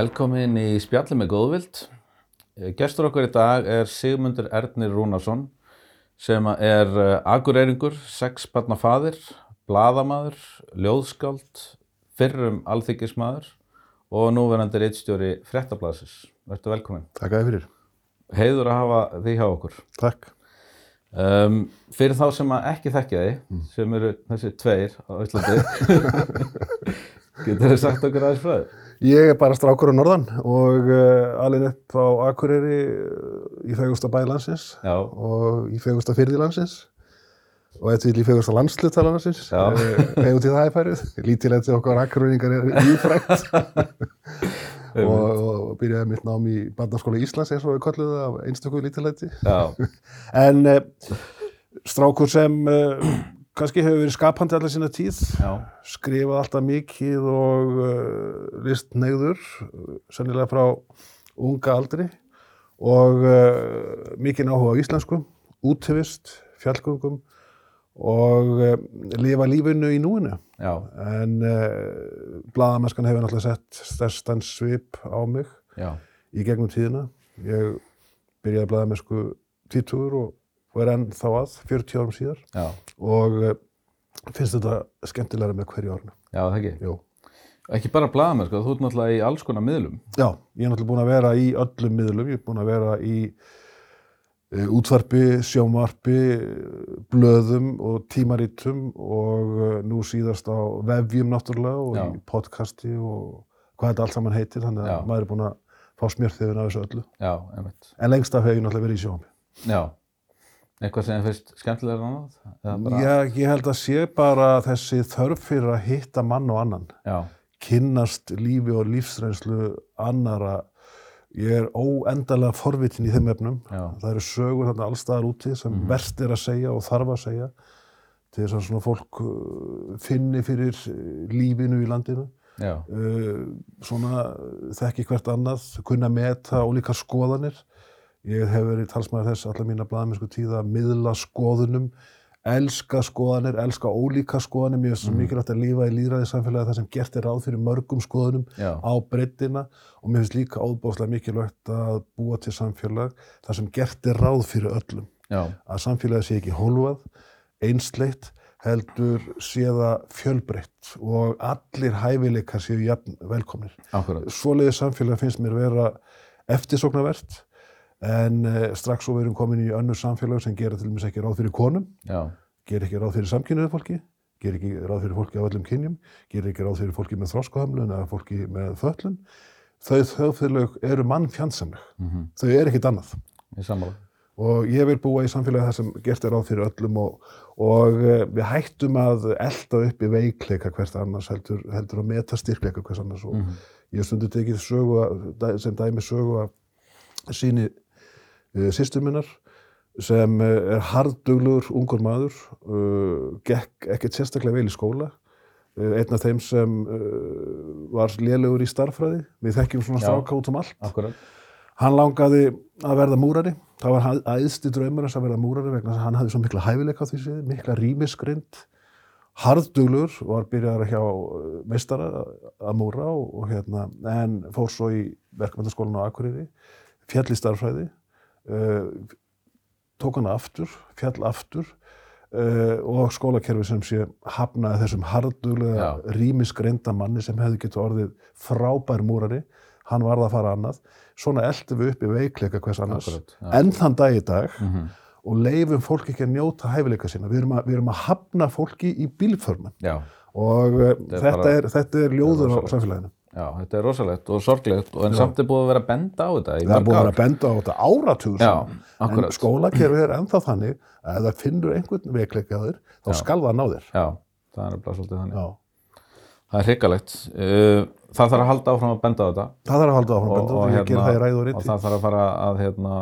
Velkomin í spjalli með góðvild. Gestur okkur í dag er Sigmundur Ernir Rúnarsson sem er eh, akureyringur, sexbarnafaðir, bladamaður, ljóðskáld, fyrrum alþykismadur og núverandi reittstjóri fréttablasis. Verður velkomin. Takk að þið fyrir. Heiður að hafa því hjá okkur. Takk. Um, fyrir þá sem að ekki þekkja því, sem eru þessi tveir á Íslandi, getur þið sagt okkur aðeins frá þið? Ég er bara strákur á norðan og uh, alveg upp á Akureyri uh, í fegusta bæ landsins Já, og í fegusta fyrði landsins og eftir í fegusta landsluta landsins. Hefur til það er færið. Lítilegt til okkar akureyringar er ífrækt og, og byrjaði mitt nám í Barnaskóla Íslands eins og við kolluðu það af einstaklega lítilegti. En uh, strákur sem uh, kannski hefur verið skapandi allar sína tíð. Já, skrifað alltaf mikið og uh, list neyður, uh, sennilega frá unga aldri. Og uh, mikið áhuga á íslensku, útivist, fjallgöngum og uh, lifa lífinu í núinu. já, En blaðamennskan hefur náttúrulega sett stærstan svip á mig já, í gegnum tíðina. Ég byrjaði blaðamennsku tvítugur og, og er enn þá að, 40 árum síðar já, og uh, finnst þetta skemmtilega með hverju árnu. já, það ekki. Jú. Ekki bara blaðamenn, sko, þú ert náttúrulega í alls konar miðlum. Já, ég er náttúrulega búin að vera í öllum miðlum, ég er búin að vera í uh, útvarpi, sjónvarpi, eh, blöðum og tímarítum og uh, nú síðast á vefjum náttúrulega og Já. í podcasti og hvað þetta allt saman heitir, þannig að Já. maður er búin að fá smjörþefin af þessu öllu. Já, einmitt. En lengst af hef ég náttúrulega verið í sjónvarpi. Já. Eitthvað sem er fyrst skemmtilega en annað? Já, ég held að sé bara þessi þörf fyrir að hitta mann og annan. Já, kynnast lífi og lífsreynslu annara ég er óendalega forvitin í þeim efnum. Já. það eru sögur þarna allstaðar úti sem verst er að segja og þarf að segja til þess að svona fólk uh, finni fyrir uh, lífinu í landinu. Uh, svona þekki hvert annað kunna meta ólíkar skoðanir ég hef verið talsmaður þess allar mína blaðamennsku tíð að miðla skoðunum elska skoðanir, elska ólíka skoðanir. Mér er svo mikilvægt að lífa í líðræði samfélagi þar sem gert er ráð fyrir mörgum skoðunum já, á breyttina og mér finnst líka óbáslega mikilvægt að búa til samfélag þar sem gert er ráð fyrir öllum. Já, að samfélagi sé ekki hólfað, einsleitt heldur sé það fjölbreytt og allir hæfileikar séu velkomnir. Svoleiði samfélag finnst mér vera eftirsóknarvert en eh, strax svo við erum komin í önnur samfélag sem gera til dæmis ekki ráð fyrir konum, Já, gera ekki ráð fyrir samkynniðu fólki, gera ekki ráð fyrir fólki á öllum kynjum, gera ekki ráð fyrir fólki með þroskahömlun eða fólki með föllun. Þau þjóðfélög eru mannfjandsamleg. mhm, Þau eru ekkit annað ég sammála. og ég vil búa í samfélagi þar sem gert er ráð fyrir öllum og, og eh, við hættum að elda upp í veikleika hvert annars heldur, heldur að meta styrkleika hvers annars og Mhm. ég hef stundu tekið sögu sem dæmi sögu að síni uh, sýstur minnar sem eh, er hardduglugur ungur maður uh, gekk ekkert sérstaklega vel í skóla. Einn af þeim sem var lélegur í starffræði við þekkjum svona stráka út um allt. Akkurat. Hann langaði að verða múrari. Það var æðsti draumur hans að verða múrari vegna þess að hann hafði svo mikla hæfileika á því sviði, mikla rýmisgrind, harðduglur og var byrjaðar hjá meistara að múra og, og hérna, en fór svo í verkmyndaskólan á Akureyri, fjall í starfræði, uh, tók hana aftur, fjall aftur uh, og skólakerfi sem sé hafnaði þessum harðduglega Já. rýmisgreinda manni sem hefði getur orðið frábær múrari, hann varð að fara annað. Svona eldum við upp í veikleika hvers annars, enn þann dag í dag Mhm. og leifum fólki ekki að njóta hæfileika sína. Við erum að, við erum að hafna fólki í bílförman Já, og uh, er þetta, bara- er, þetta er ljóður á samfélaginu. Já, þetta er rosalegt og sorglegt og en samt er búið að vera að benda á þetta í Það er mörg búin að ár. vera að benda á þetta saman. En akkurat. skólakerfi er ennþá þannig að ef það finnur einhvern veikleika á þér, þá skal það ná þér. Já, það er bara svolítið þannig. Já. Það er hryggalegt. Uh, það þarf að halda áfram að benda á þetta Það þarf að halda áfram að benda og, og ég ger það í ræð og og riti. það þarf að fara að hérna,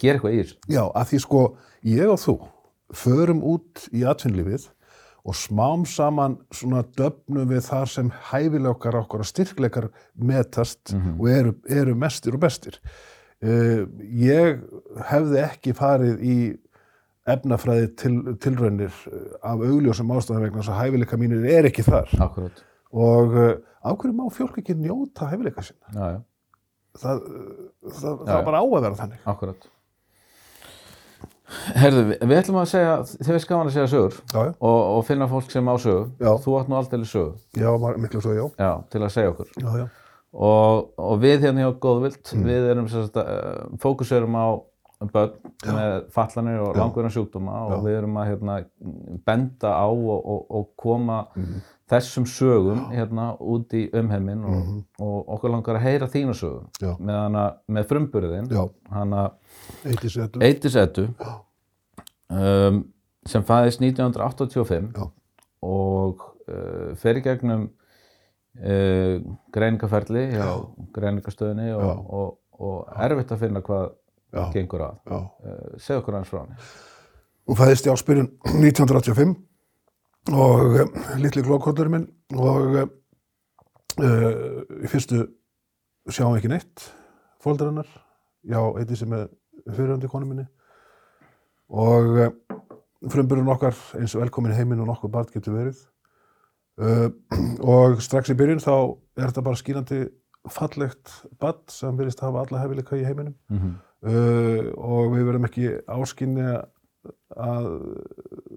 gera eitthvað í þessu. Já, að því sko, ég og þú förum út í atvinnlífið og smám saman svona döfnum við þar sem hæfilega okkar og styrkleikar metast og eru, eru mestir og bestir. Uh, ég hefði ekki farið í efnafræði til, tilraunir uh, af augljósum ástæðum vegna þess að hæfileika mínir er ekki þar. Akkurat. og uh, af hverju má fólk ekki njóta hæfileika sinna? já, já, Það, það, það Já, bara á að vera þannig. akkurat Herðu, við, ætlum að segja þið veist gaman að segja sögur Já, já, og, og finna fólk sem á sögu Já. þú átt nú aldrei sögu já, miklu svo, já. já, til að segja okkur Já, já, og, og við hérna hjá Góðvild Mm. við erum sem sagt, uh, fókuserum á börn með fallanir og Já. langverðan sjúkdóma og Já. við erum að hérna, benda á og, og, og koma Mhm. Þessum sögum hérna út í umheiminn og, Mhm. og okkur langar að heyra þína sögum Já. með, hana, með frumburðin já, hana eittis ettu. Eitis Edu um, sem fæðist 1985 Já. og uh, fer í gegnum uh, greiningaferli greiningastöðinni og, Já. og, og erfitt að finna hvað Já, gengur að. já. Uh, segð okkur hans frá henni. Hún fæðist í áspyrjun 1985 og uh, litli glókóttur minn og uh, í fyrstu sjáum ekki neitt. Fóldarinnar, já, eitthi sem er fyrirhandi konu minni. Og uh, frumburinn okkar eins og velkomin heiminn og nokkuð barn getur verið. Uh, og strax í byrjun þá er þetta bara skínandi fallegt barn sem verðist hafa alla hefileika í heiminum. Mm -hmm. uh, og við verðum ekki áskynni að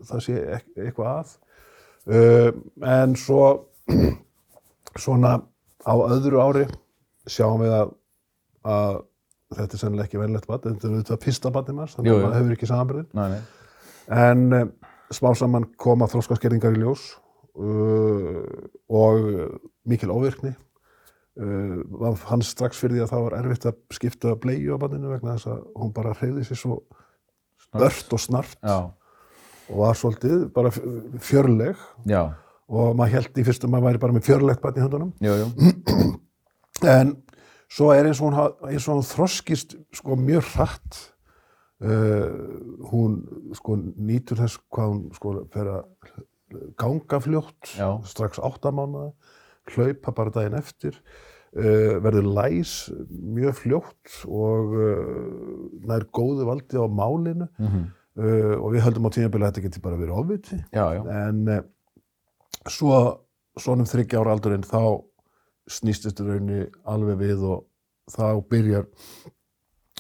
það sé eitthvað að uh, en svo svona á öðru ári sjáum við að, að þetta er sennilega ekki venlegt bad þetta er auðvitað fyrsta badið manns þannig að maður hefur ekki samanbyrðin en uh, smá saman koma þróskaskerðingar í ljós uh, og mikil óvirkni. Uh, hann strax fyrir því að það var erfitt að skipta bleiu á banninu vegna þess að hún bara hreyði sér svo ört og snart. Já, og var svolítið bara fjörleg. Já, og maður held í fyrstu að maður væri bara með fjörlegt bann í höndunum. Jú, jú. en svo er eins og hún, eins og hún þroskist sko mjög hratt uh, hún sko nýtur þess hvað hún sko fer að ganga fljótt Já. strax áttamánaða hlaupa bara daginn eftir uh, verður læs mjög fljótt og uh, nær góðu valdi á málinu. Mm uh, og við höldum á tímabili að þetta geti bara verið ofviti. En uh, svo svonum þryggja ára aldurinn þá snýstist rauninni alveg við og þá byrjar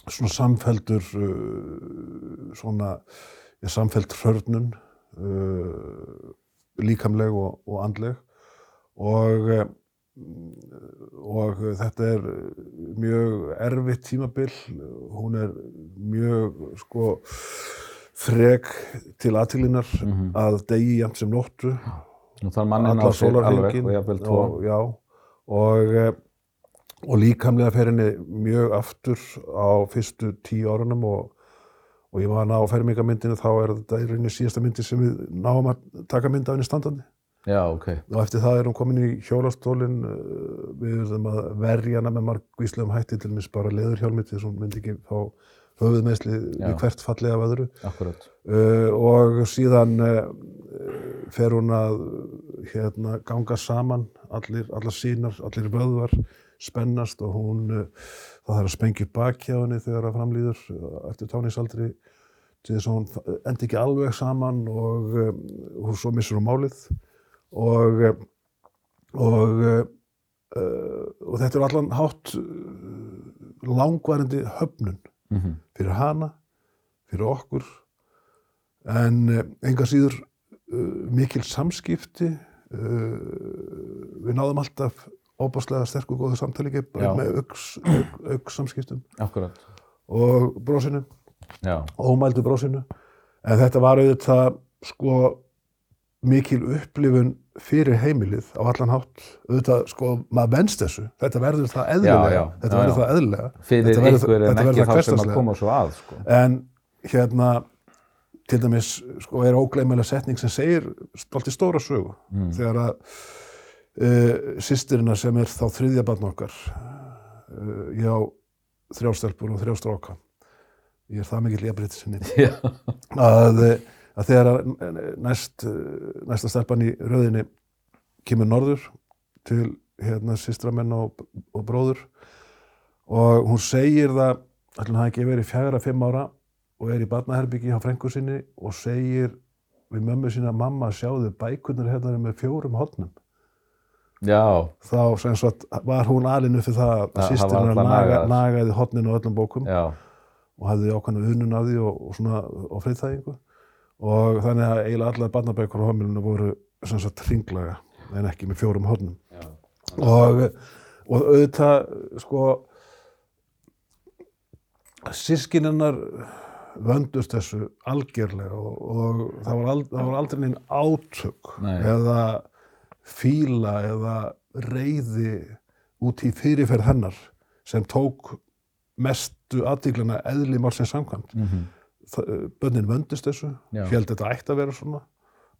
svona samfeldur uh, svona ja, samfeld hrörnun uh, líkamleg og, og andleg. Og og þetta er mjög erfitt tímabil. Hún er mjög sko frek til aðtilinar Mhm. að degi jæmt sem nóttu. Allar sólarhringinn og og, eh, og líkamlega fer henni mjög aftur á fyrstu tíu árunum og, og ég man á fermingamyndinu þá er þetta í rauninni síðasta myndi sem við náum að taka mynd af henni standandi. Já, ok, og eftir það er hún komin í hjólastólinn uh, við erum að verja hana með margvíslegum hætti til mis bara leðurhjálmi til þess að hún myndi ekki fá höfuðmeðsli við hvert fallega af öðru. Akkurat. uh, og síðan uh, fer hún að hérna, ganga saman allir, allar sínar, allir vöðvar spennast og hún uh, það þarf að spengja baki á henni þegar að framlýður uh, eftir tónisaldri til þess að hún endi ekki alveg saman og um, hún svo missur hún málið. Og um, og uh, og þetta er allan hátt uh, langvarandi höfnun Mm fyrir hana, fyrir okkur. En uh, enga síður uh, mikil samskipti uh, við náðum alltaf óbáslega sterku góðu samtali með auks, auk, auks samskiptum Akkurat, og brósinu, ómældu brósinu en þetta var auðvitað sko mikil upplifun fyrir heimilið á allan hátt. Auðvitað sko maður venst þessu. Þetta verður það eðlilega. þetta verður það eðlilega. Fyrir ykkur en ekki þá sem að koma svo að, sko. En hérna, til dæmis, sko, er ógleymilega setning sem segir stolti stóra sögu. Mm. Þegar að uh, sýstirina sem er þá þriðja barn okkar, uh, ég á þrjástelpur og þrjástráka, ég er það mikill jafnbreytti sinni, að, eh, að þegar næst, næsta stelpan í röðinni kemur norður til hérna sýstramenn og, og bróður og hún segir það, ætlum það ekki verið fjagra, fimm ára og er í barnaherbyggi hjá frængu sinni og segir við mömmu sína, mamma sjáðu bækurnar hérna með fjórum hodnum Já, þá sem sagt var hún alinu fyrir það að hennar alltaf naga, nagaði hotnin á öllum bókum já, og hafði ákvæmna unun af því og, og og friðþægingu og þannig að eiginlega allar barnabækur á homilinu voru sem sagt hringlaga en ekki með fjórum hotnum já. og, og auðvitað sko sískinennar vöndust þessu algjörlega og, og það, var ald, það var aldrei neinn átök Nei. eða fíla eða reyði út í fyrirferð hennar sem tók mestu aðtíklana eðli málsins samkvæmt. Mm -hmm. Það- Bönnin vöndust þessu, held þetta ætti að vera svona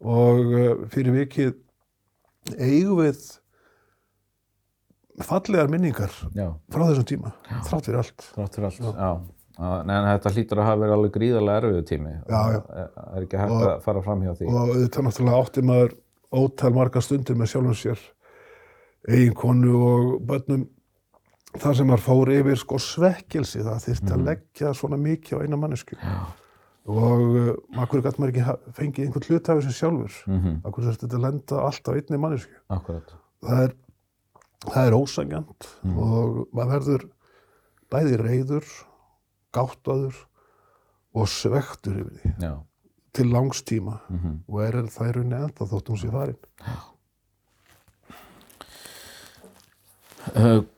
og uh, fyrir vikið eigum við fallegar minningar Já, frá þessum tíma, þrátt fyrir allt. þrátt fyrir allt. Já. Já. En þetta hlýtur að hafa verið alveg gríðarlega erfiðu tími. Það er ekki hægt Og- að fara fram hjá því. Og þetta náttúrulega átti maður ótal margar stundir með sjálfum sér, eiginkonu og börnum þar sem maður fór yfir sko svekkelsi, það þyrfti að leggja svona mikið á eina mannesku. Já. Og uh, akkur gæti maður ekki fengið einhvern hlut af þessu sjálfur. Mm -hmm. Akkur þurfti þetta að lenda allt á einni mannesku. Það er, það er ósangjant og maður verður bæði reyður, gáttaður og svektur yfir því Já. til langs tíma Mm -hmm. og er það í rauninni enda þótt hún sé farin. Uh,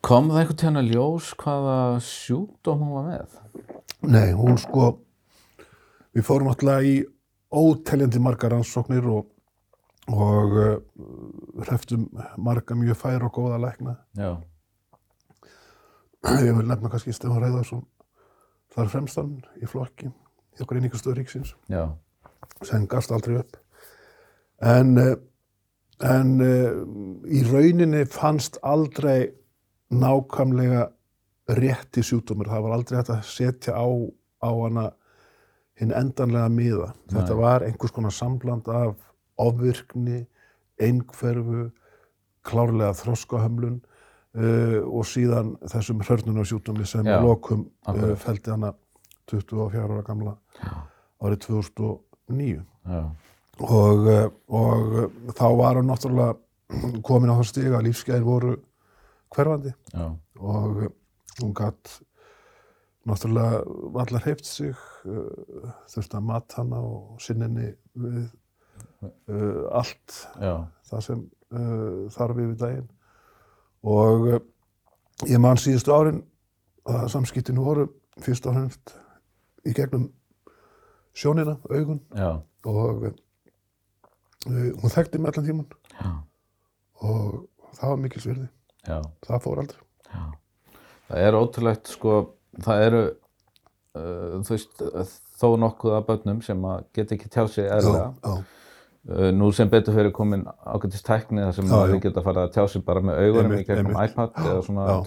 kom það einhvern tíðan að ljós hvaða sjúkdóm hún var með? Nei, hún sko, við fórum alltaf í óteljandi margar rannsóknir og, og uh, hreftum marga mjög færa og góða lækna. Já. Ég vil nefna kannski Stefán Reyðarsson, þar fremstan í flokki, í okkur einingastöður ríksins. Já. sem gafst aldrei upp en eh, en eh, í rauninni fannst aldrei nákvæmlega rétti sjúkdómur, það var aldrei hægt að setja á, á hana hinn endanlega miða. Þetta Nei. var einhvers konar sambland af ofvirkni, einhverfu, klárlega þroskahömlun uh, og síðan þessum hörnunarsjúkdómi sem Já, lokum uh, akkurat. feldi hana 24 ára gamla árið 2009 Já. Og, eh, og eh, þá var hann náttúrulega komin á það stig að lífsgæðin voru hverfandi Já. og eh, hún gatt náttúrulega allar heift sig þurfti að mata hana og sinninni við uh, allt Já. það sem uh, þarf yfir daginn og uh, ég man síðustu árin að samskiptinu voru fyrst og fremst í gegnum sjónina, augun Já. og hún þekkti mig allan tíman Já. og það var mikil svirði, Já. það fór aldrei Já. Það er ótrúlegt sko, það eru uh, þú veist, þó nokkuð af börnum sem að geta ekki tjá sig eðlilega. já, Uh, nú sem betur fyrir komin ágætist tækni þar sem já. geta farið að tjá sig bara með augunum í gegnum iPad eða svona já,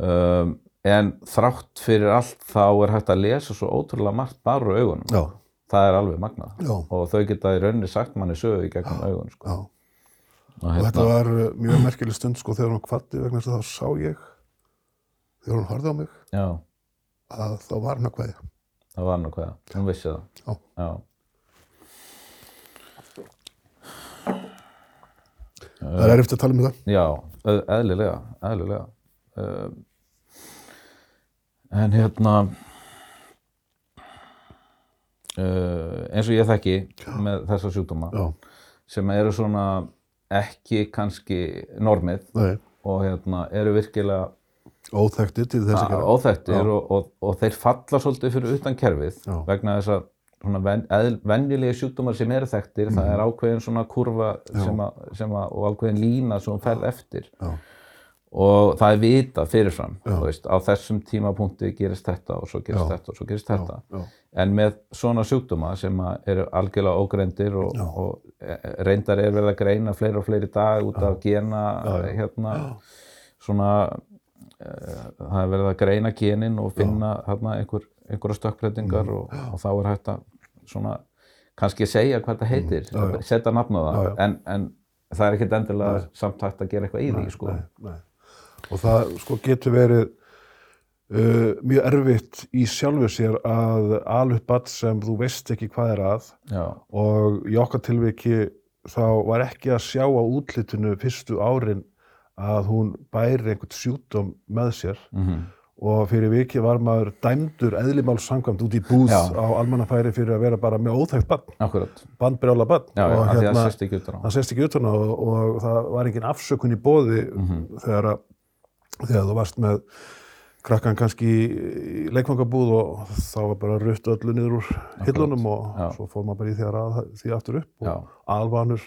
Um, en þrátt fyrir allt þá er hægt að lesa svo ótrúlega margt bara úr augunum. Það er alveg magnað. já, Og þau geta í rauninni sagt manni sögu í gegnum augun. Sko. já. Og og hérna, þetta var uh, mjög merkileg stund sko þegar hún kvatti vegna þess að þá sá ég þegar hún horfði á mig já, að þá var hann að kveðja það var nú hvað. Hún vissi það. Já. Já. það er eftir að tala um það Já, eð- eðlilega, eðlilega. Um, en hérna, eins og ég þekki með þessa sjúkdóma, já, sem eru svona ekki kannski normið nei, og hérna, eru virkilega óþekktir til þess að gera óþekktir Já. og, og, og þeir falla svolítið fyrir utan kerfið Já. vegna þess að svona ven, eðl, venjulegi sjúkdómar sem eru þekktir, það Mhm. er ákveðin svona kurva sem að, sem að, og ákveðin lína sem þú ferð eftir Já. Og það er vitað fyrirfram Já. veist, á þessum tímapunkti gerist þetta og svo gerist Já. þetta og svo gerist þetta já, en með svona sjúkdóma sem eru algjörlega ógreindir og, Já. og e- reyndar er verið að greina fleiri og fleiri dag út af gena Já, já. hérna svona uh, það er verið að greina genin og finna hérna einhver, einhverja stökkbreytingar Mm. og, og þá er hægt að svona kannski segja hvað það heitir Mm. Já, já. setja nafn á það Já, já. En, en það er ekkert endilega samt hægt að gera eitthvað í því sko. nei, nei. Og það sko getur verið uh, mjög erfitt í sjálfu sér að badd sem þú veist ekki hvað er að. Já, og í okkar tilviki þá var ekki að sjá á útlitinu fyrstu árin að hún bæri einhvern sjúkdóm með sér. Mhm, og fyrir viki var maður dæmdur eðlimáls samkvæmt út í búð Já. á almannafæri fyrir að vera bara með óþægt bann, bannbrjála bann og hérna, það sést ekki út á. það utan og, og það var engin afsökun í bóði Mhm. þegar, að, þegar þú varst með krakkan kannski í leikfangabúð og þá var bara rutt öllu niður úr hillunum og já. svo fór maður bara í því að raða því aftur upp Já. og alvanur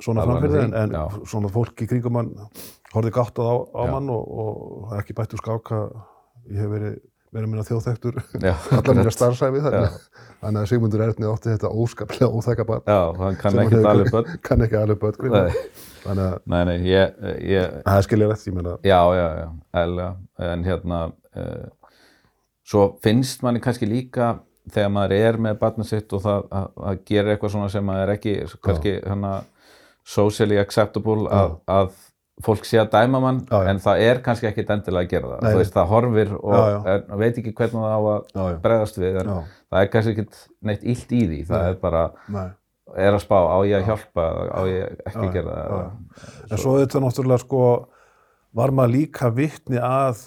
svona Alvanur framfyrði því, en, en já. svona fólk í kringum mann horfði gáttað á, á Já. mann og, og ekki bætt úr skáka ég hef verið verið minna þjóðþektur allar akkurat. starfsæfi þannig, þannig að Sigmundur Erni átti þetta óskaplega óþekka barn. Já, hann kann ekki alveg börn. kann ekki alveg börn þannig að nei, nei, ég, ég, það er skilja rétt, ég meina. Já, já, já, eðlega, en hérna, uh, svo finnst manni kannski líka þegar maður er með barnið sitt og það að, að gera eitthvað svona sem er ekki, kannski, hérna, socially acceptable að, að fólk sé að dæma mann, Já, já. en það er kannski ekkit endilega að gera það, Nei, þú veist, það horfir og Já, veit ekki hvernig það á að bregðast við, en það er kannski ekkit neitt illt í því, það Nei. er bara, nei. er að spá, á ég að hjálpa, á ég ekki að gera það, já, en svo þetta náttúrulega sko var maður líka vittni að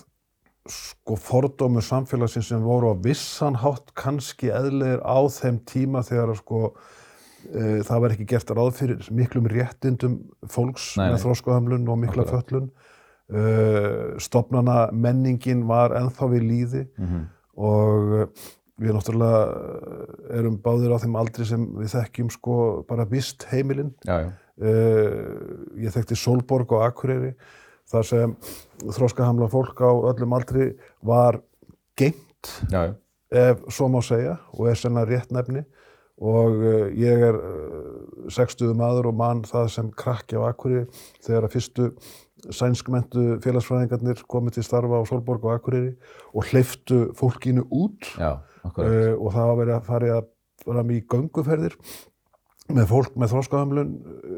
sko fordómu samfélagsins sem voru á vissan hátt kannski eðlegir á þeim tíma þegar sko það var ekki gert ráð fyrir miklum réttindum fólks Nei, með nei. þróskahömlun og mikla föllun e, stopnana menningin var ennþá við líði Mhm. og eh, við náttúrulega eh, erum báðir á þeim aldri sem við þekkjum sko bara vist heimilinn Uh, ég þekkti Solborg og Akureyri þar sem þróskahamla fólk á öllum aldri var geimt já, já, ef svo má segja og er senna rétt nefni og uh, ég er uh, 60 maður og mann það sem krakki á Akureyri þegar að fyrstu sænskmentu félagsfræðingarnir komið til starfa á Solborg og Akureyri og hleyftu fólkinu út. Já, uh, og það var verið að fara að fara í gönguferðir með fólk með þróskahömlun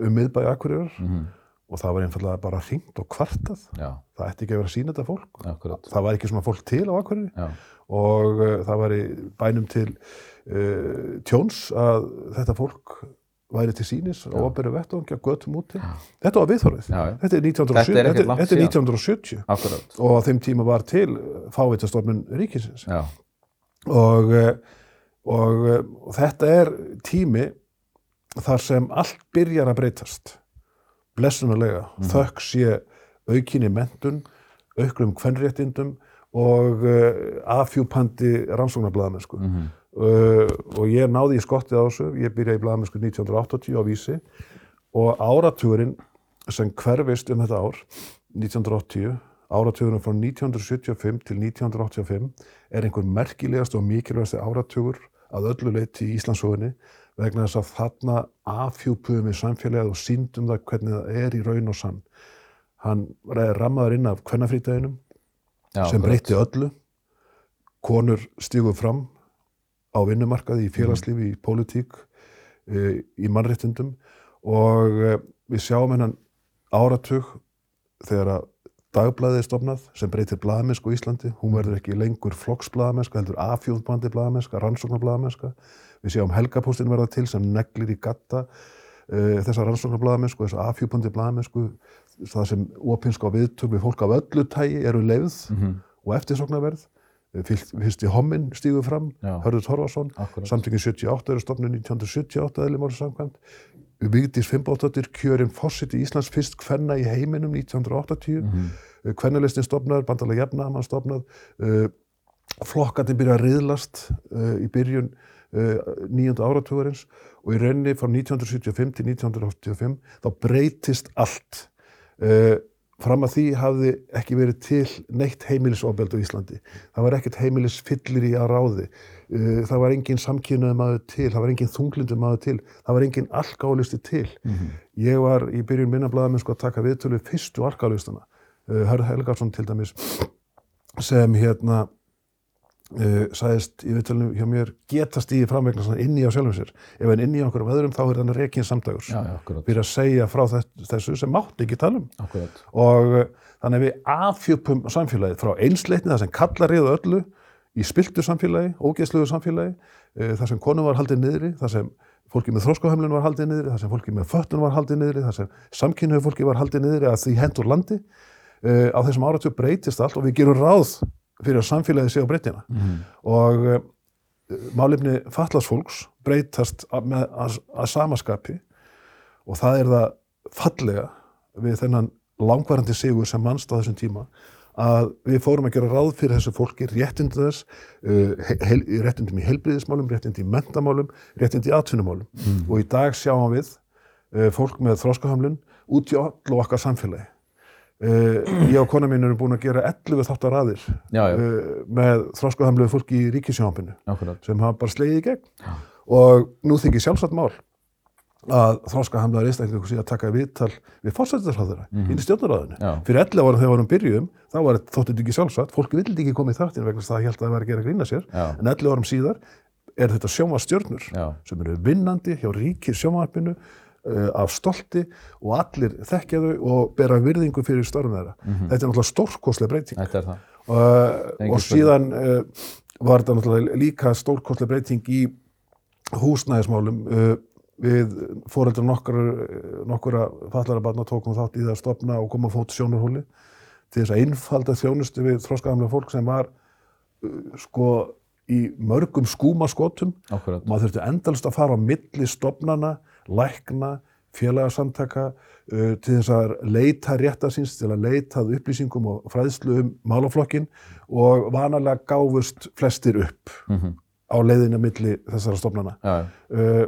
um miðbæi Akureyrar. Mhm, og það var einfallega bara hringt og kvartað. Já, það ætti ekki að vera sína þetta fólk. Akkurat, það var ekki svona fólk til á Akureyri. Já, og uh, það var í bænum til uh, tjóns að þetta fólk væri til sínis og operu vettvangi að göttum úti. Þetta var já. þetta er 1970 Þetta er ekkert þetta, langt þetta er síðan. 1970 akkurat, og á þeim tíma var til fávitastofnun ríkisins. Og, eh, og, eh, og þetta er tími þar sem allt byrjar að breytast. Blessunarlega, þökk sé aukinni mentun, aukrum kvenréttindum og uh, afhjúpandi rannsóknarblæðamennsku mhm, uh, og ég náði í skottið á þessu, ég byrjaði í blæðamennsku 1980 á Vísi og áratugurinn sem hverfist um þetta ár 1980 áratugurinn frá 1975 til 1985 er einhver merkilegast og mikilvægasti áratugur að öllu leyti í Íslandsögunni vegna þess að þarna afhjúpuðum við samfélagið og síndum það hvernig það er í raun og sann. Hann rammaður inn af kvennafrítæginum sem breytti öllu. Konur stíguð fram á vinnumarkaði, í félagslífi, í pólitík, eh, í mannréttindum og eh, við sjáum hennan áratug þegar að dagblæðið er stofnað sem breytir blaðamennsku í Íslandi. Hún verður ekki lengur flokksblaðamennska, heldur afhjúðbandi blaðamennska, rannsóknarblaðamennska. Við sjáum helgapóstin verða til sem neglir í gatta uh, þessa rannsóknarblaðamennsku, þessa afhjúðbandi blaðamennsku, það sem opinska viðtök við fólk af öllu tægi eru leiðð Mhm, og eftirsóknarverð. Eh, Fyrst, fyrst í Hommin stígu fram. Hörður Torfarsson, akkurat, samtökin 78 eru stofnun 1978 eðlimáli samkvæmt. Vigdís Fimboðdóttir kjörin fórsiti Íslands fyrst kvenna í heiminum 1980. mhm, Mm. Kvennulistin stofnaður, bandalega jafnaðamann stofnað. Uh, flokkandi byrja að riðlast uh, í byrjun uh, nýjönda áratugurins og í rauninni frá 1975 til 1985 þá breytist allt. Uh, fram að því hafði ekki verið til neitt heimilisofbeld á Íslandi. Það var ekkert heimilisfyllir í að ráði. Uh, það var engin samkynnaði maður til, það var engin þunglindu maður til, það var engin alkálisti til. mhm, Ég var í byrjun minna blaðamenn sko að taka viðtölu við fyrstu alkáalistana. Uh, Hörð Helgarsson til dæmis sem hérna uh, sagðist í viðtölunum hjá mér getast í framvegna svona inni á sjálfum sér. Ef hann inni á okkur öðrum þá er hann já, akkurat, Fyrir að segja frá þess- þessu sem mátti ekki tala um. akkurat, Og uh, þannig að við afhjúpum samfélagið frá einsleitni það sem kallar riðu öllu í spiltu samfélagi, ógeðsluðu samfélagi, uh, þar sem konum var haldið niðri, þar sem fólki með þróskahömlun var haldið niðri, þar sem fólki með föttun var haldið niðri, þar sem samkynhauð fólki var haldið niðri að því hent úr landi. Á þessum áratug breytist allt og við gerum ráð fyrir að samfélagið sé á breytina. Mhm. Og uh, málefni fallasfólks breytast að, að, að samaskapi og það er það fallega við þennan langvarandi sigur sem mannst á þessum tíma að við fórum að gera ráð fyrir þessu fólki réttindi þess, uh, heil, réttindum í heilbriðismálum, réttindi í mentamálum, réttindi í atvinnumálum og í dag sjáum við uh, fólk með þróskahamlun út í all og okkar samfélagi. Uh, ég og kona mín erum búin að gera 11 þáttar aðir Já, já, uh, með þróskahamluðu fólki í ríkisjónhampinu akkurat. sem hafa bara slegið í gegn og nú þykir sjálfsagt mál að þróskahamlaður einstaklingur sé að taka viðtal við fórsættisráðura mm inn í stjórnaráðinu. Já. Fyrir 11 ára þegar við varum byrjum, þá var þóttið þetta ekki sjálfsagt, fólk vildi ekki koma í þáttin vegna þess að það held að það var að gera grína sér, Já. en 11 árum síðar er þetta sjónvarstjörnur Já. sem eru vinnandi hjá ríkir sjónvarpinu uh, af stolti og allir þekkja þau og bera virðingu fyrir störfum þeirra. Þetta er náttúrulega stórkoslega breyting. Þetta er það. Uh, og síðan uh, var þetta náttúrulega líka stórkostlega breyting í húsnæðismálum uh, við fóreldrar nokkura, nokkura fallara barna tókum þátt í það að stopna og koma á fót sjónarhóli til þess að einfalda þjónustu við þróskaðamlega fólk sem var sko í mörgum skúmaskotum Akkurat. maður þurfti endalist að fara á milli stopnana, lækna, félagasamtaka uh, til þess að leita réttasins, til að leita upplýsingum og fræðslu um málaflokkin og vanalega gáfust flestir upp Mhm. á leiðinu milli þessara stopnana. Já, já. Uh,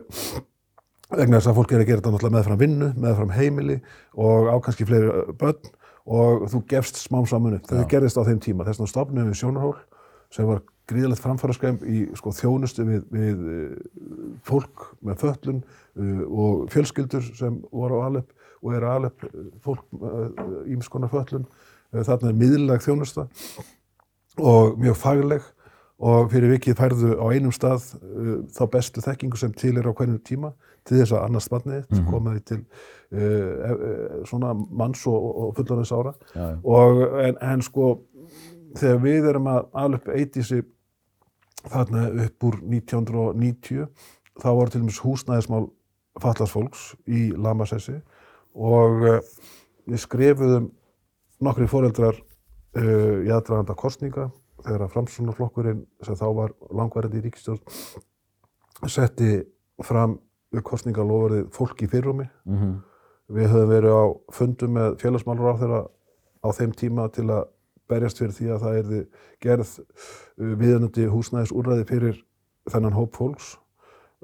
vegna þess að fólk er að gera þetta meðfram vinnu, meðfram heimili og á kannski fleiri uh, börn og þú gefst smám saman upp. Það gerðist á þeim tíma. Þess vegna stopnum við sjónarhól sem var gríðalegt framfæraskæm í sko, þjónustu við, við uh, fólk með föllun uh, og fjölskyldur sem voru á alep og eru alep fólk ímskonar föllun. Þarna er miðlæg þjónusta og mjög fagleg og fyrir vikið færðu á einum stað uh, þá bestu þekkingu sem til er á hvernig tíma til þess að annars barnið þitt Mhm. koma því til uh, uh, svona manns og, og fullorðins ára Já, já. og en, en sko þegar við erum að alveg eitiðsi þarna upp úr 1990 þá voru til dæmis húsnæðismál fallarsfólks í Lamassessi og við skrifuðum nokkri foreldrar uh, í aðdraganda kostninga þegar að framsunarflokkurinn sem þá var langvarandi í ríkistjórn setti fram kostningalofurðið fólk í fyrrumi Mhm. Við höfum verið á fundum með félagsmálur á þeirra á þeim tíma til að berjast fyrir því að það erði gerð uh, viðanandi húsnæðis úrræði fyrir þennan hóp fólks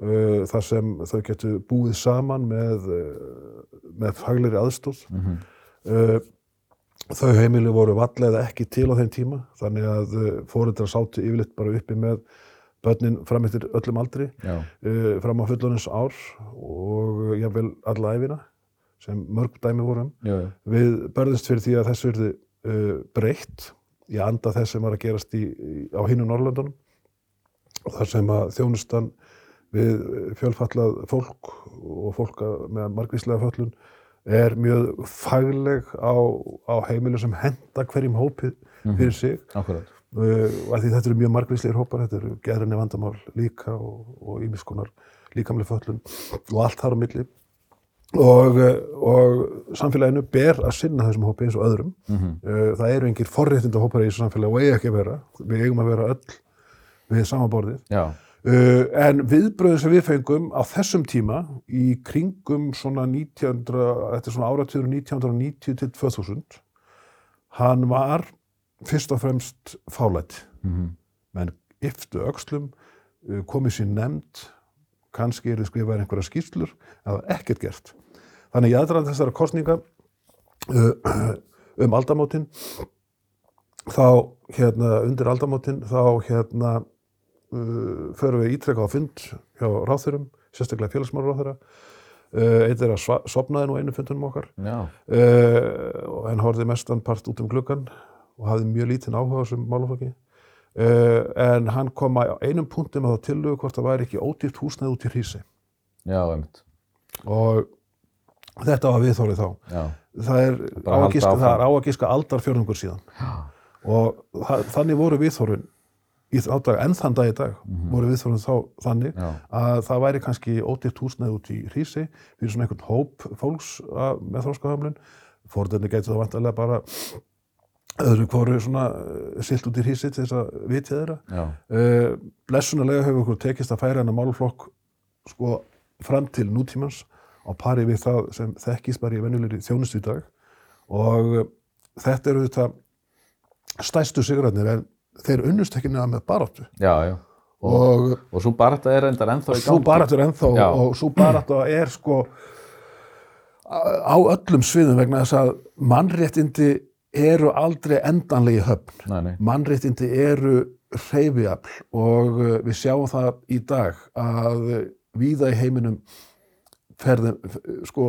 uh, þar sem þau getur búið saman með, uh, með faglegri aðstóð. Mhm. Uh, þau heimili voru vallega ekki til á þeim tíma þannig að fóreldrar sátu yfirleitt bara uppi með börnin fram eftir öllum aldri Já. uh, fram á fullonins ár og jáfnvel alla æfina sem mörg dæmi vorum. Já, já. Við börðumst fyrir því að þessu verði uh, breytt í anda þess sem var að gerast í, í, á hinu Norrlöndunum og þar sem að þjónustan við fjölfallað fólk og fólk að- með margvíslega föllun er mjög fagleg á, á heimilu sem henda hverjum hópi fyrir sig. Akkurat. uh, og þetta eru mjög margvíslegir hópar, þetta eru geðrinni vandamál líka og, og ímiskonar líkamlega föllun og allt þar á milli og, uh, og samfélaginu ber að sinna þessum hópi eins og öðrum Mhm. uh, það eru engir forréttinda hópar í þessu samfélagi og eiga ekki að vera, við eigum að vera öll við samaborðið Já. Uh, en viðbröðu sem við fengum á þessum tíma í kringum svona 1900, þetta er svona áratöður 1990 til 2000 hann var fyrst og fremst fálætt Mhm. menn yftu uh, komið sér nefnd kannski eru skrifaðir einhverja skýrslur það var ekkert gert. Þannig ég aðdraðan þessara kostninga uh, um aldamótin þá hérna undir aldamótin þá hérna uh, förum við ítrekka á fund hjá ráþurum, sérstaklega félagsmáru ráþura uh, eitt er að sopnaði nú einu fundunum okkar. Já. uh, og hann horfði mestan part út um gluggan og hafði mjög lítinn áhuga á þessum málaflokki en hann kom að einum punktum að það tillugu hvort það væri ekki ódýrt húsnæði út í hrísi Já, einmitt. og þetta var viðþórið þá Já. það er áfram. það er áagiska aldarfjörðungur síðan og það, þannig voru viðþórin í þá dag, en þann dag í dag voru viðþórun þá þannig Já. að það væri kannski ódýrt húsnæði út í hrísi fyrir svona einhvern hóp fólks að, með þróskahöflun fórðinni gæti það vantarlega bara öðru hvoru svona eh, silt út í hrísi til þess að vitja þeirra uh, blessunarlega hefur okkur tekist að færa hennar málflokk sko fram til nútímans á pari við það sem þekkist bara í venjulegri þjónustu í dag og uh, þetta eru þetta stæstu sigræðnir en þeir unnust ekki neða með baráttu Já, já. Og, og, og svo barata er reyndar ennþá í gangi. svo baráttu er ennþá Já. og svo baráttu er sko á öllum sviðum vegna þess að mannréttindi eru aldrei endanlegi höfn. Mannréttindi eru hreyfiafl og uh, við sjáum það í dag að víða í heiminum ferðum, sko,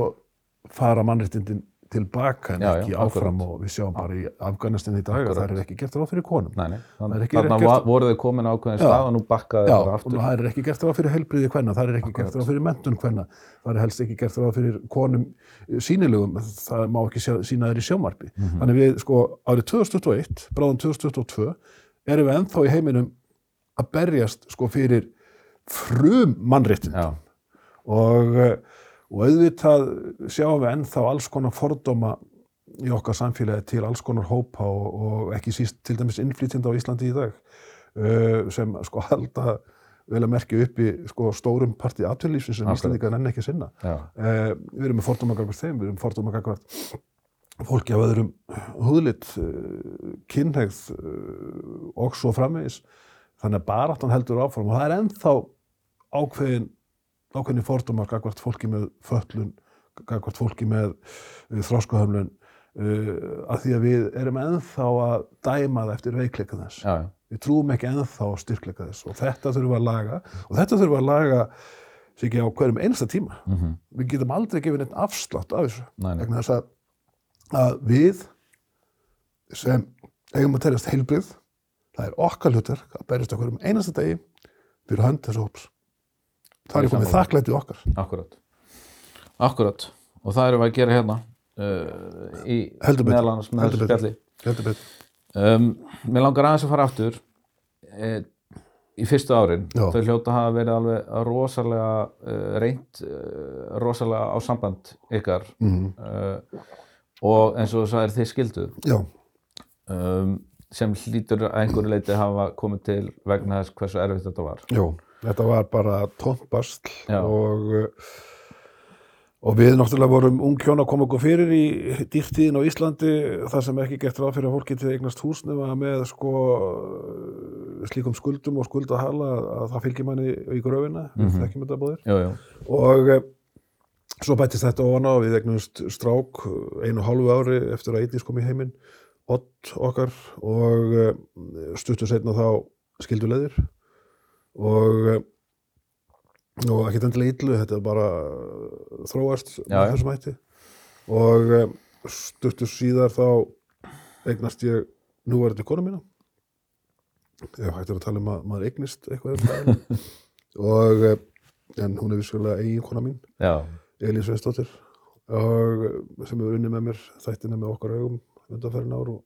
fara mannréttindin tilbaka en Já, já, ekki akkurat. áfram og við sjáum bara í Afganistan í dag að Akkurat. það er ekki gert ráð fyrir konum. Nei, nei. Þannig va- voru þau komin á ákveðin Já. stað og nú bakkaði Já, það og aftur. það er ekki gert ráð fyrir heilbriði hvenna, það er ekki gert ráð fyrir mentun hvenna, það er helst ekki gert ráð fyrir konum sínilegum, það má ekki sjá, sína þeir í sjómarbi. Mhm. Þannig við, sko, árið 2021, bráðan 2022, erum við ennþá í heiminum að berjast, sko, fyrir frum mannréttin Já, og, eh, og auðvitað sjáum við ennþá alls konar fordóma í okkar samfélagi til alls konar hópa og, og ekki síst til dæmis innflytjandi á Íslandi í dag uh, sem sko halda vel að merkja upp í sko, stórum partí aðtöðlífsins sem. Íslandingar nenni ekki að sinna. Uh, við erum með fordóma gagvart þeim, við erum fordóma gagvart fólki af öðrum húðlit, uh, kynhegð uh, og svo framvegis. Þannig að baráttan heldur áfram og það er ennþá ákveðin, ákveðin fordómar gagvart fólki með föllun, gagvart fólki með uh, þróskuhöflun uh, að því að við erum ennþá að dæma það eftir veikleika þess. já, já. Við trúum ekki ennþá á styrkleika þess og þetta þurfum að laga og þetta þurfum að laga sér ekki á hverjum einsta tíma. Mm Við getum aldrei gefið neitt afslátt af þessu. Vegna þess að, að við sem eigum að teljast heilbrið, það er okkar hlutur að berjast okkur um einasta degi fyrir hönd þessu hóps. Það er komið sammála. þakklæti okkar. Akkurat. Akkurat. Og það erum við að gera hérna uh, í annars með þessu spjalli. Heldur betur. Um, mér langar aðeins að fara aftur e, í fyrstu árin. Já. Þau hljóta hafa verið alveg rosalega uh, reynt, uh, rosalega á samband ykkar Mm. og eins og það er þið skilduð Já, um, sem hlýtur að einhverju leiti hafa komið til vegna þess hversu erfitt þetta var. já. Þetta var bara tómpastl Já. og, uh, og við náttúrulega vorum ung hjón að koma okkur fyrir í dýrtíðin á Íslandi þar sem ekki gett ráð fyrir að fólk getið eignast húsnum með sko slíkum skuldum og skuldahala að það fylgir manni í gröfina, við Mhm. þekkjum þetta báðir. Jú, jú. og eh, svo bættist þetta ofan á við eignumst strák eh, einu hálfu ári eftir að Eidís kom í heiminn Ott okkar og eh, stuttu setna þá skildulegðir og eh, og ekkert endilega illu þetta er bara eh, þróast Já, með þessum hætti. Og eh, stuttu síðar þá eignast ég núverandi konu mína. Ef hægt er að tala um að maður eignist eitthvað um og eh, en hún er vissulega eigin kona mín Já, Elín Sveinsdóttir. Og sem hefur unnið með mér þættina með okkar augum undanferðin ár og,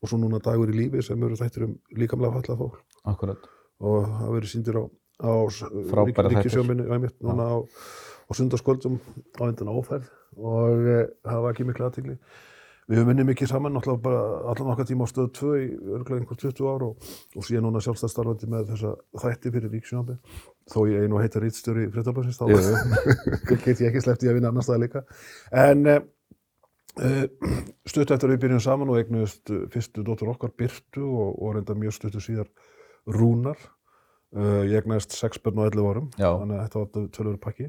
og svo núna dagur í lífi sem eru þættir um líkamlega fallað fólk. Akkurat. Og það verið síndir á, á ríkisjóminu núna á, á sundarskvöldum á endan áferð og e, það var ekki miklu aðtegli við höfum unnið mikið saman allan okkar tíma á stöðu 2 í örglega einhver 20 ár og, og síðan núna sjálfstæðstarfandi með þessa þætti fyrir ríkisjómi þó ég einu heita rítstjóri fréttablasins þá get ég ekki sleppt í að vinna annar staðar líka. En e, stutt eftir að við byrjum saman og eignuðust eh, fyrstu dóttur okkar Byrtu og, og reynda mjög stuttu síðar Rúnar. Uh, ég egnaðist 6 börn á 11 árum Já. þannig að þetta var tölur pakki.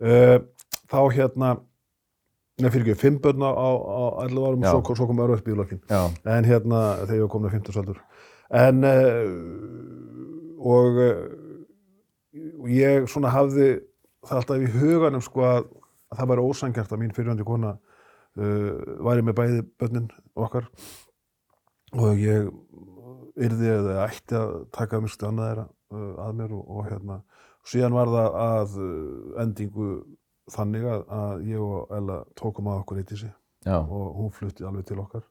Uh, þá hérna nefnir fyrir ekki, 5 börn á, á 11 árum og svo, svo kom örvægt bílokkin Já, en hérna þegar ég var komin að 50 aldur en uh, og ég svona hafði það alltaf í huganum sko að, að það væri ósangjart að mín fyrirvændi kona uh, væri með bæði börnin okkar. Og ég yrði eða ætti að taka mér stu annað þeirra uh, að mér og, og hérna. Síðan var það að uh, endingu þannig að, að ég og Ella tókum að okkur eitt í sig. Já, og hún flutti alveg til okkar.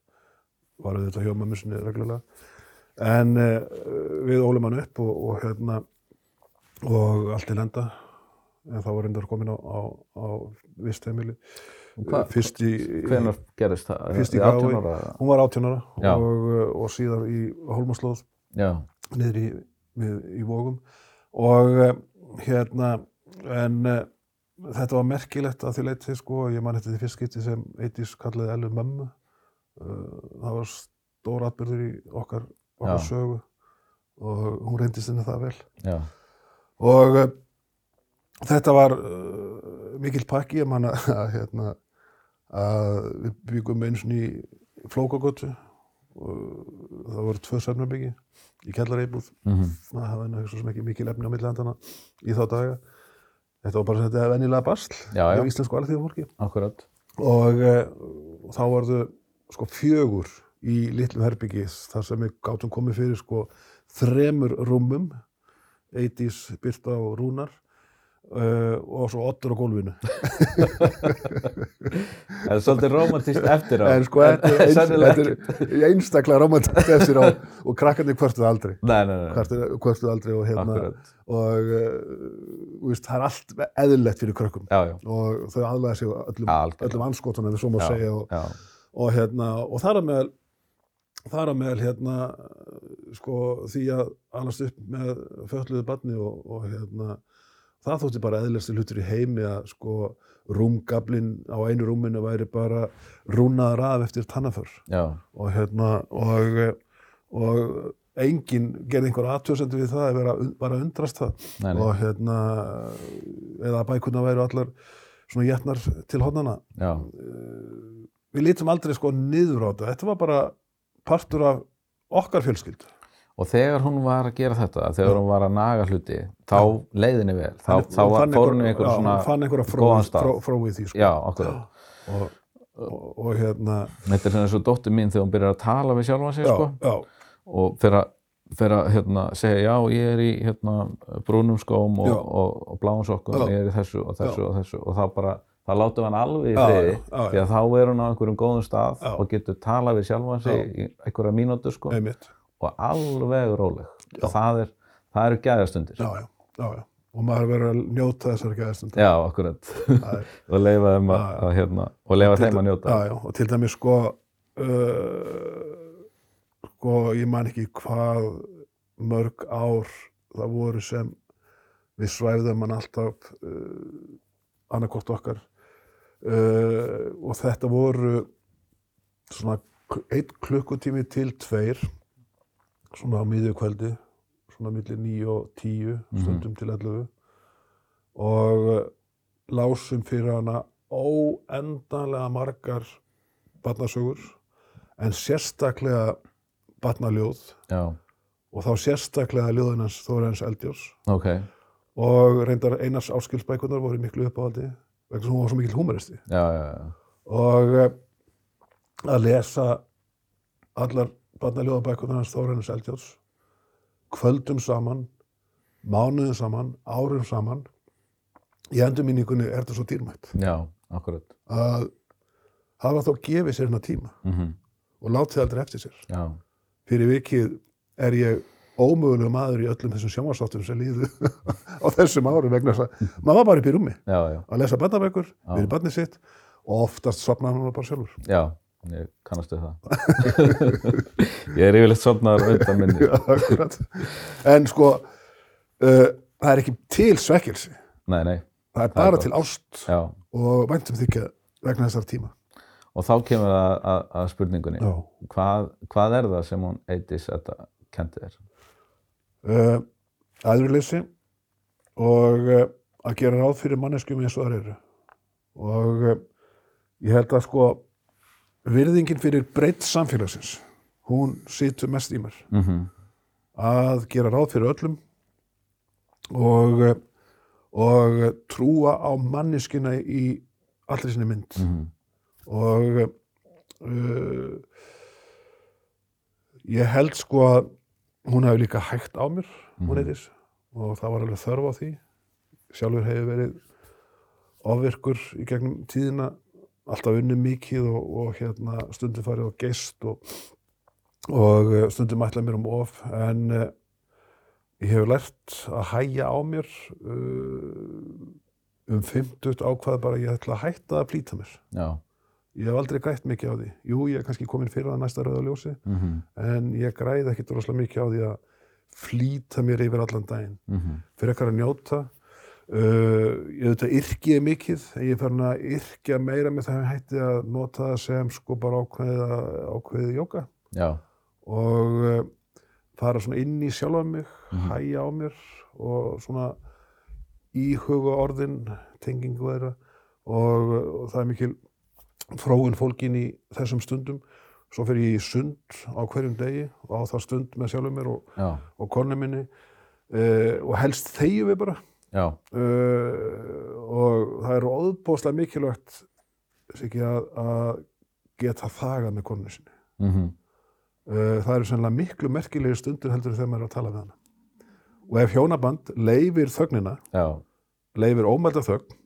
Var auðvitað hjá mömmu sinni reglulega. En uh, við ólum hann upp og, og hérna og allt til enda. En þá var reyndar komin á, á, á vist heimili fyrst í, Hvenær gerist það? Fyrst í Gái. 18 ára? hún var 18 ára og, uh, og síðar í Hólmaslóð Já, niður í, í Vógum og uh, hérna en uh, þetta var merkilegt að því leiti sko, ég man þetta því fyrst skipti sem Eidís kallaði Ellu mömmu. Uh, það var stór atbyrður í okkar, okkar sögu og hún reyndist henni það vel. Já, og þetta var uh, mikil pakki ég man að, hérna, að við byggum eins og í flókagötu og það voru tvö svefnabyggi í kellareibúð mm það hafði sem ekki mikil efni á millihandana í þá daga. Þetta var bara þetta venjulega basl hjá íslensku alþjóða fólki akkurat. og uh, þá var þau sko fjögur í litlu herbyggi þar sem við gátum komið fyrir sko þremur rúmum Eidís, Birta og Rúnar uh, og svo Ottur á gólfinu. Það er svolítið romantist eftir á. en sko þetta er, einstaklega romantist eftir á. Og krakkarnir hvörtuð aldrei. Nei, nei, nei, hvörtuð, hvörtuð aldrei og hérna akkurat. og uh, það er allt eðlilegt fyrir krökkum. Já, já, og þau aðlæða sig öllum, öllum anskotunum við svo má segja. Og, og hérna og þar að meðal þar að meðal hérna sko því að alast upp með fötluðu barni og, og hérna það þótti bara eðlilegsti hlutur í heimi að sko rúmgablin á einu rúminu væri bara rúnaður af eftir tannaför. Og hérna og, og enginn gerði einhver aðtöðsendur við það að vera bara undrast það. Nei, nei, og hérna eða að bækurna væru allar svona jætnar til hodnana við lítum aldrei sko niður á þetta. Þetta var bara partur af okkar fjölskyld og þegar hún var að gera þetta, þegar hún var að naga hluti, þá leiðinni vel, þá, þá fór hún í einhver- einhver já, svona, hún fann einhverja góðan fróið stað. fró, fróið því sko. já, akkurat. og, og, og hérna Þetta er svona svo dóttir mín þegar hún byrjar að tala við sjálfa sig, já, sko, já, og fyrir að, hérna, segja, já, ég er í hérna, brúnum skóm og, og, bláum sokkum, ég er í þessu og þessu Já. og þessu. Og þá bara, það látum hann alveg í já, því að þá er hún á einhverjum góðum stað og getur talað við sjálfa sig í einhverja mínútur, sko, einmitt og alveg róleg. Það er, það eru gæðastundir. já, já, já, já. og maður verður að njóta þessari gæðastund Já, akkurat. og leifa þeim að, að hérna, og leifa þeim að njóta. já, já, og til dæmis sko uh, sko ég man ekki hvað mörg ár það voru sem við svæfðum hann alltaf uh, annarkort okkar uh, og þetta voru svona einn klukkutími til tveir svona á miðju kvöldi svona millir níu og tíu stundum til 11 og uh, lásum fyrir hana óendanlega margar barnasögur en sérstaklega barnaljóð. Já, og þá sérstaklega ljóðinans Þórens Eldjórs ok. og reyndar Einars áskilsbækunar voru miklu uppáhaldi vegna sem hún var svo mikil húmoristi. Já, já, já. og eh, að lesa allar barnaljóðabækunar hans Þórens Eldjórs kvöldum saman mánuðum saman, árum saman. Í endurminningunni er þetta svo dýrmætt. Já, akkurat. að hafa þá gefið sér hérna tíma Mm og látið aldrei eftir sér. Já, fyrir vikið er ég ómögulega maður í öllum þessum sjónvarsáttum sem líðu á þessum árum vegna þess að maður var bara upp í rúmi já, já. að lesa barnabækur fyrir barnið sitt og oftast sopnaði hann bara sjálfur. Já, ég kannast við það. ég er yfirleitt sopnaður undan minni. Já, akkurat. en sko uh, það er ekki til svekkelsi Nei, nei, það er Það er bara til ást já. og væntum þykja vegna þessar tíma Og þá kemur það að, að, að spurningunni. Hvað, hvað er það sem hún eittis þetta kendi þér? uh, aðurleysi og uh, að gera ráð fyrir manneskjum eins og það eru og uh, ég held að sko virðingin fyrir breytt samfélagsins hún situr mest í mér. Mm að gera ráð fyrir öllum og og trúa á manneskjuna í allri sinni mynd. -hmm. og uh, ég held sko að hún hefur líka hægt á mér hún heitis og það var alveg þörf á því. Sjálfur hefur verið ofvirkur í gegnum tíðina alltaf unni mikið og, og hérna stundum farið á geist og og uh, stundum ætla mér um of en uh, ég hef lært að hæja á mér uh, um 50 ákvað bara ég ætla að hætta að flýta mér. Já, ég hef aldrei grætt mikið á því. Jú, ég er kannski komin fyrir að næsta rauðaljósi mhm, en ég græði ekkit rosalega mikið á því að flýta mér yfir allan daginn. Mhm, fyrir ekkar að njóta uh, ég auðvitað yrkið mikið ég er farin að yrkja meira með það að hætti að nota það sem sko bara ákveðið ákveðið jóka og uh, fara svona inn í sjálfa mig Mhm. hæja á mér og svona íhuga orðin tengingu þeirra. Og, og það er mikil fróun fólkin í þessum stundum. Svo fer ég í sund á hverjum degi og á það stund með sjálfum mér og, og konu minni. Uh, og helst þegjum við bara uh, og það er óðbóðslega mikilvægt ekki, að, að geta þagað með konu sinni. Mhm, uh, það eru sennilega miklu merkilegir stundur heldur þegar maður er að tala við hana. Og ef hjónaband leifir þögnina já, leifir ómælda þögn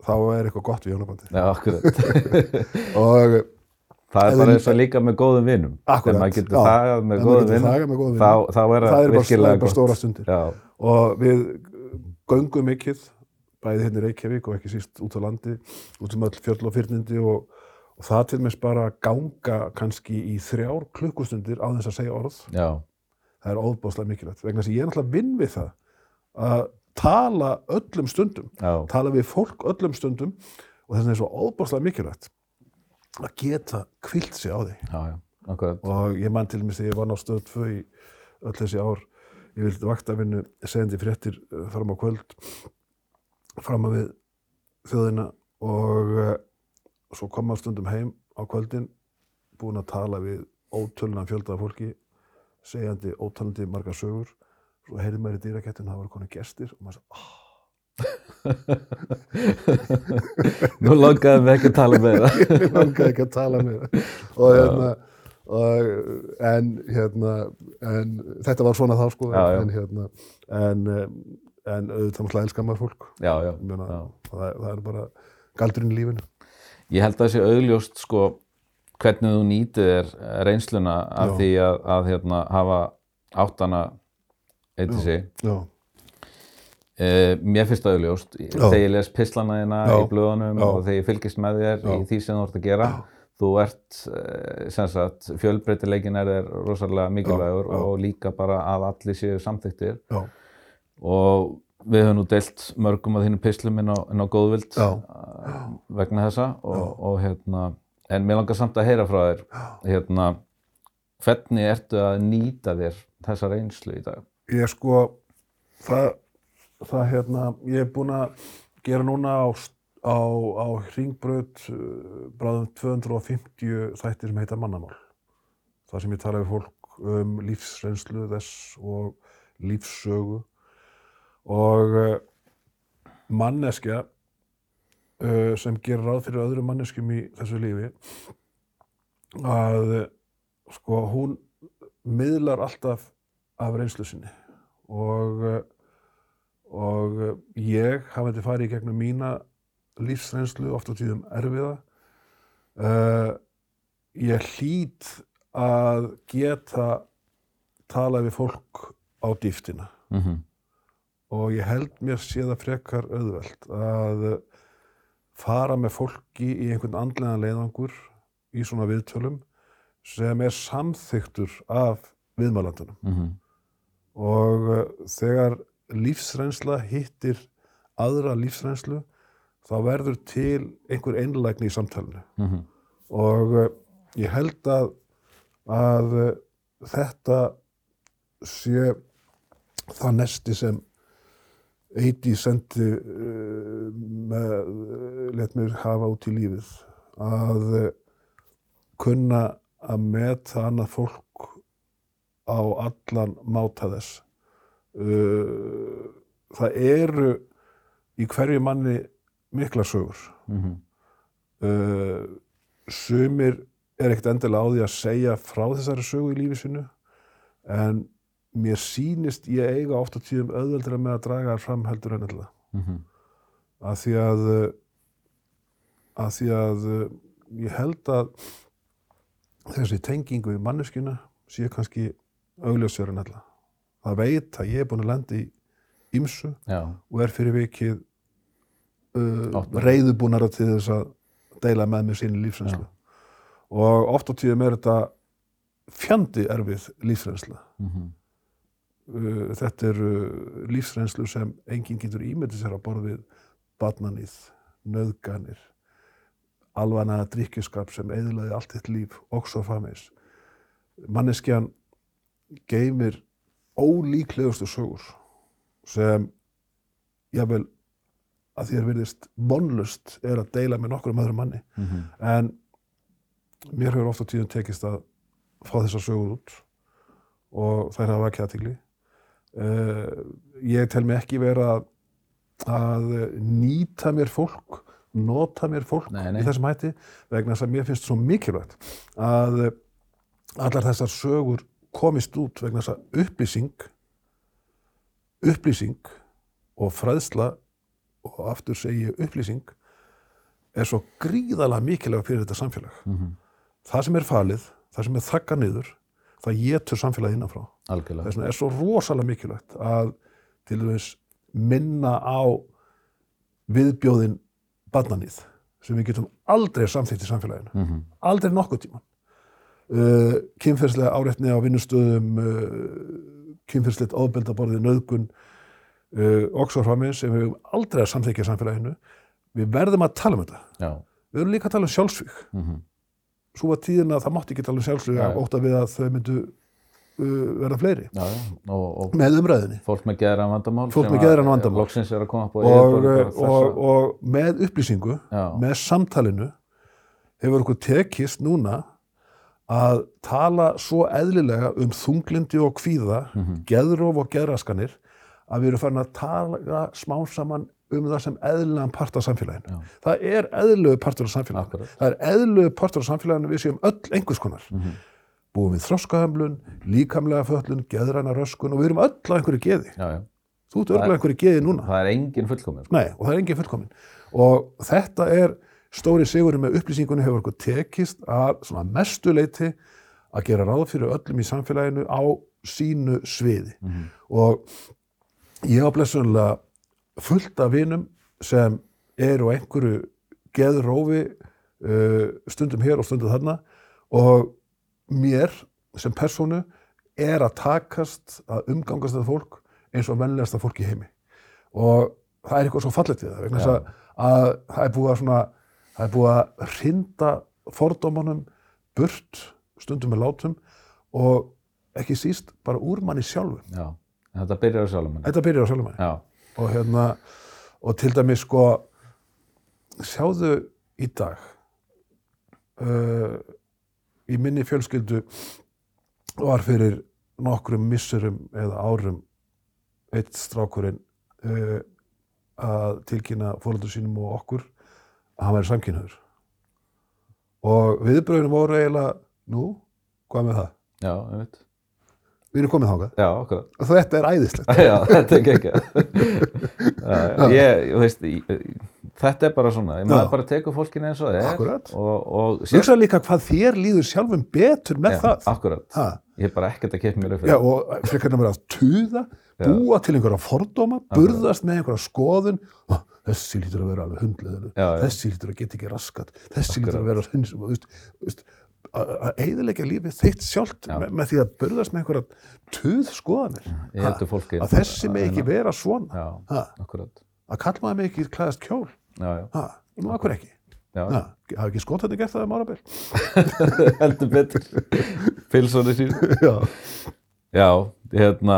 þá er eitthvað gott við hjónabandi já, akkurat. og Það er bara eins og líka með góðum vinum. Akkurat, Þegar maður getur þagað með góðum góðum þá, er það er bara, það virkilega er bara gott. stóra stundir. Já, og við göngum mikið bæði hérna í Reykjavík og ekki síst út á landi út um öll fjöll og fyrnindi og, og það til mér bara að ganga kannski í þrjár klukkustundir á þess að segja orð. Já, það er óbáslega mikilvægt vegna þess að ég er náttúrulega vinn við það að tala öllum stundum já, tala við fólk öllum stundum og þess vegna er svo óbáslega mikilvægt að geta kvilt sig á því. Já, já, akkurat. og ég man til mér þegar ég var á stöð 2 í öll þessi ár ég vildi vaktavinnu segjandi fréttir eh, fram á kvöld fram að við þjóðina og uh, svo kom maður stundum heim á kvöldin búin að tala við ótölunan fjölda af fólki segjandi ótalandi margar sögur. Svo heyrði maður í dýrakettin það voru konu gestir og maður sagði, oh, Nú langaði mig ekki að tala með það. ég langaði ekki að tala með það og hérna en hérna en þetta var svona þá sko Já, já. en hérna en, en auðvitað náttúrulega elskar maður fólk Já, já, Ég meina, já. það, það er bara galdurinn í lífinu Ég held að það sé augljóst sko hvernig þú nýtið er reynsluna af Já. því að, að hérna, hafa áttana eitt í sig. já, Uh, mér finnst það augljóst, þegar ég les pislana þína Já. í blöðunum Já. og þegar ég fylgist með þér Já. í því sem þú ert að gera þú ert, uh, sem sagt fjölbreytileikin er þér rosalega mikilvægur Já, já. og líka bara að allir séu samþyktir já, og við höfum nú deilt mörgum af þínu pislum inn á, inn á góðvild uh, vegna þessa og, og hérna, en mér langar samt að heyra frá þér hérna, hvernig ertu að nýta þér þessa reynslu í dag? ég sko það, það hérna ég er búin að gera núna á, á, á ringbraut uh, bráðum 250 þættir sem heita mannamál. Það sem ég tala við fólk um lífsreynslu þess og lífssögu. Og uh, manneskja uh, sem gerir ráð fyrir öðrum manneskjum í þessu lífi að sko hún miðlar alltaf af reynslu sinni. Og, og ég hafði farið í gegnum mína lífsreynslu oft á tíðum erfiða. Uh, ég hlýt að geta tala við fólk á dýftina. Mm og ég held mér sé það frekar auðvelt að fara með fólki í einhvern andlegan leiðangur í svona viðtölum sem er samþyktur af viðmælandunum. -hmm. og uh, þegar lífsreynsla hittir aðra lífsreynslu þá verður til einhver einlægni í samtalenu Mm og uh, ég held að að uh, þetta sé það nesti sem Eiti sendi uh, með, let mér hafa út í lífið. Að kunna að meta annað fólk á allan máta þess. Uh, það eru í hverju manni mikla sögur -hmm. uh, sumir er ekkert endilega á því að segja frá þessari sögu í lífi sinu en mér sýnist ég eiga oft á tíðum auðveldra með að draga þær fram heldur en alltaf Mhm. að því að uh, að því að uh, ég held að þessi tengingu í manneskjuna sé kannski augljósverðin alla. Það veit að ég er búin að lenda í ymsu já, og er fyrir vikið uh, reyðubúnara til þess að deila með mér sínu lífsreynslu. Og oft á tíðum er þetta fjandi erfið lífsreynsla. mhm, Uh, þetta er uh, lífsreynslu sem enginn getur ímyndið sér að borða við barnanýð, nöðganir, alvanaða drikkjuskap sem eðlaði allt þitt líf og svo frammeins. Manneskjan geymir ólíklegustu sögur sem jável að þér virðist vonlust er að deila með nokkur um öðrum manni. mhm, En mér hefur oft á tíðum tekist að fá þessar sögur út og þær hafa ekki aðtigli. Uh, ég tel mig ekki vera að, að nýta mér fólk, nota mér fólk Nei, nei. í þessum hætti vegna þess að mér finnst svo mikilvægt að eh, allar þessar sögur komist út vegna þess að upplýsing, upplýsing og fræðsla og aftur segi upplýsing er svo gríðalega mikilvæg fyrir þetta samfélag. mhm, Það sem er falið, það sem er þakka niður, það getur samfélagið innanfrá. algjörlega. Þess vegna er svo rosalega mikilvægt að til þess minna á viðbjóðin barnanýð sem við getum aldrei samþýtt í samfélaginu. Mhm, Aldrei nokkuð tíman. Uh, kynferðslega áreitni á vinnustöðum, uh, kynferðslegt ofbeldaborðið, nöðgun, og svo framins sem við höfum aldrei að samþykja samfélaginu. Við verðum að tala um þetta. já, Við erum líka að tala um sjálfsvík. mhm, Svo var tíðin að það mátti ekki tala um sjálfsvík Já, að já. óta við að þau myndu uh, verða fleiri já, og, og með umræðinni. fólk með geðran vandamál Fólk með að- geðræn vandamál. Og, og, og, með upplýsingu, já, með samtalinu, hefur okkur tekist núna að tala svo eðlilega um þunglindi og kvíða, mhm, geðróf og geðraskanir, að við erum farin að tala smá saman um það sem eðlilegan part af samfélaginu. Já. Það er eðlilegu partur af samfélaginu. Akkurat. Það er eðlilegu partur af samfélaginu við séum öll einhvers konar. mhm, Búum við þroskahömlun, líkamlega föllun, geðræna röskun og við erum öll á einhverju geði. já, já. Þú ert örgulega einhverju geði núna. það er engin fullkomið sko. Nei, og það er engin fullkomin. Og þetta er stóri sigurinn með upplýsingunni hefur okkur tekist að svona mestu leiti að gera ráð fyrir öllum í samfélaginu á sínu sviði. Mhm, Og ég á blessunlega fullt af vinum sem eru á einhverju geðrófi uh, stundum hér og stundum þarna. Og mér sem persónu er að takast að umgangast þetta fólk eins og vennilegasta fólk í heimi. Og það er eitthvað svo fallegt við það vegna þess að, að það er búið að svona það er búið að hrinda fordómanum burt stundum með látum og ekki síst bara úr manni sjálfum. Já, þetta byrjar á henni þetta byrjar á manni já, og hérna og til dæmis sko sjáðu í dag uh, í minni fjölskyldu var fyrir nokkrum missurum eða árum eitt strákurinn uh, að tilkynna fóröldur sínum og okkur að hann væri samkynnaður og viðbröðinu voru eiginlega nú, hvað með það? já, ég veit Við erum komið þákað já, okkur og þetta er æðislegt. Já, þetta er ekki ekki ég, þú veist ég, þetta er bara svona, maður Já. bara tekur fólkinu eins og það er Akkurat. og, og sér, Hugsa líka hvað þér líður sjálfum betur með já, það. akkurat, ha, ég er bara ekkert að kippa mér upp Já, fyrir og frekar að vera að tuða, búa til einhverja fordóma, burðast með einhverja skoðun, þessi lítur að vera alveg hundleður, Já, já. þessi lítur að geta ekki raskat, þessi lítur að vera að eyðileggja lífið þitt sjálft Já. með, með því að burðast með einhverja tuð skoðanir. heldur fólki Að þessi með ekki vera svona, ha, að kall maður með ekki klæðast kjól, ha, nú akkur ekki. Ha, hafa ekki skotarnir gert það um árabil? heldur betur. Pilsóni sín Já. já, hérna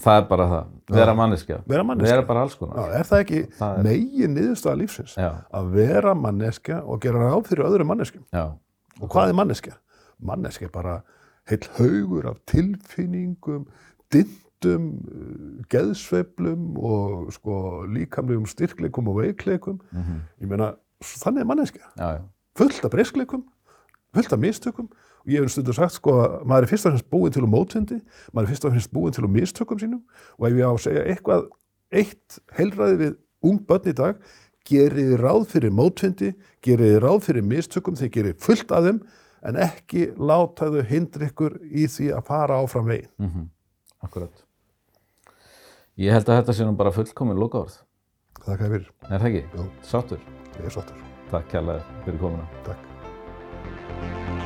það er bara það, vera manneskja. Vera manneskja. vera bara alls konar. Er það ekki Það er- megin niðurstaða lífsins? já, Að vera manneskja og gera ráð fyrir öðrum manneskjum. já, Og hvað er manneskja? Manneskja er bara heill haugur af tilfinningum, dindum, uh, geðsveiflum og sko líkamlegum styrkleikum og veikleikum. mhm, Ég meina, þannig er manneskja. já, já, Fullt af breyskleikum, fullt af mistökum. Og ég hef stundur sagt sko að maður er fyrst og fremst búin til um mótvindi, maður er fyrst og fremst búin til um mistökum sínum og ef ég á að segja eitthvað, eitt heilræði við ung börn í dag, gerið þið ráð fyrir mótvindi, gerið þið ráð fyrir mistökum, þeir gerið fullt af þeim en ekki láta þau hindra ykkur í því að fara áfram veginn. Mm Akkurat. Ég held að þetta sé nú bara fullkomin lokaorð. Þakka þér fyrir. Er það ekki? Jú. Sáttur. Ég er sáttur. Takk kærlega fyrir komuna. Takk.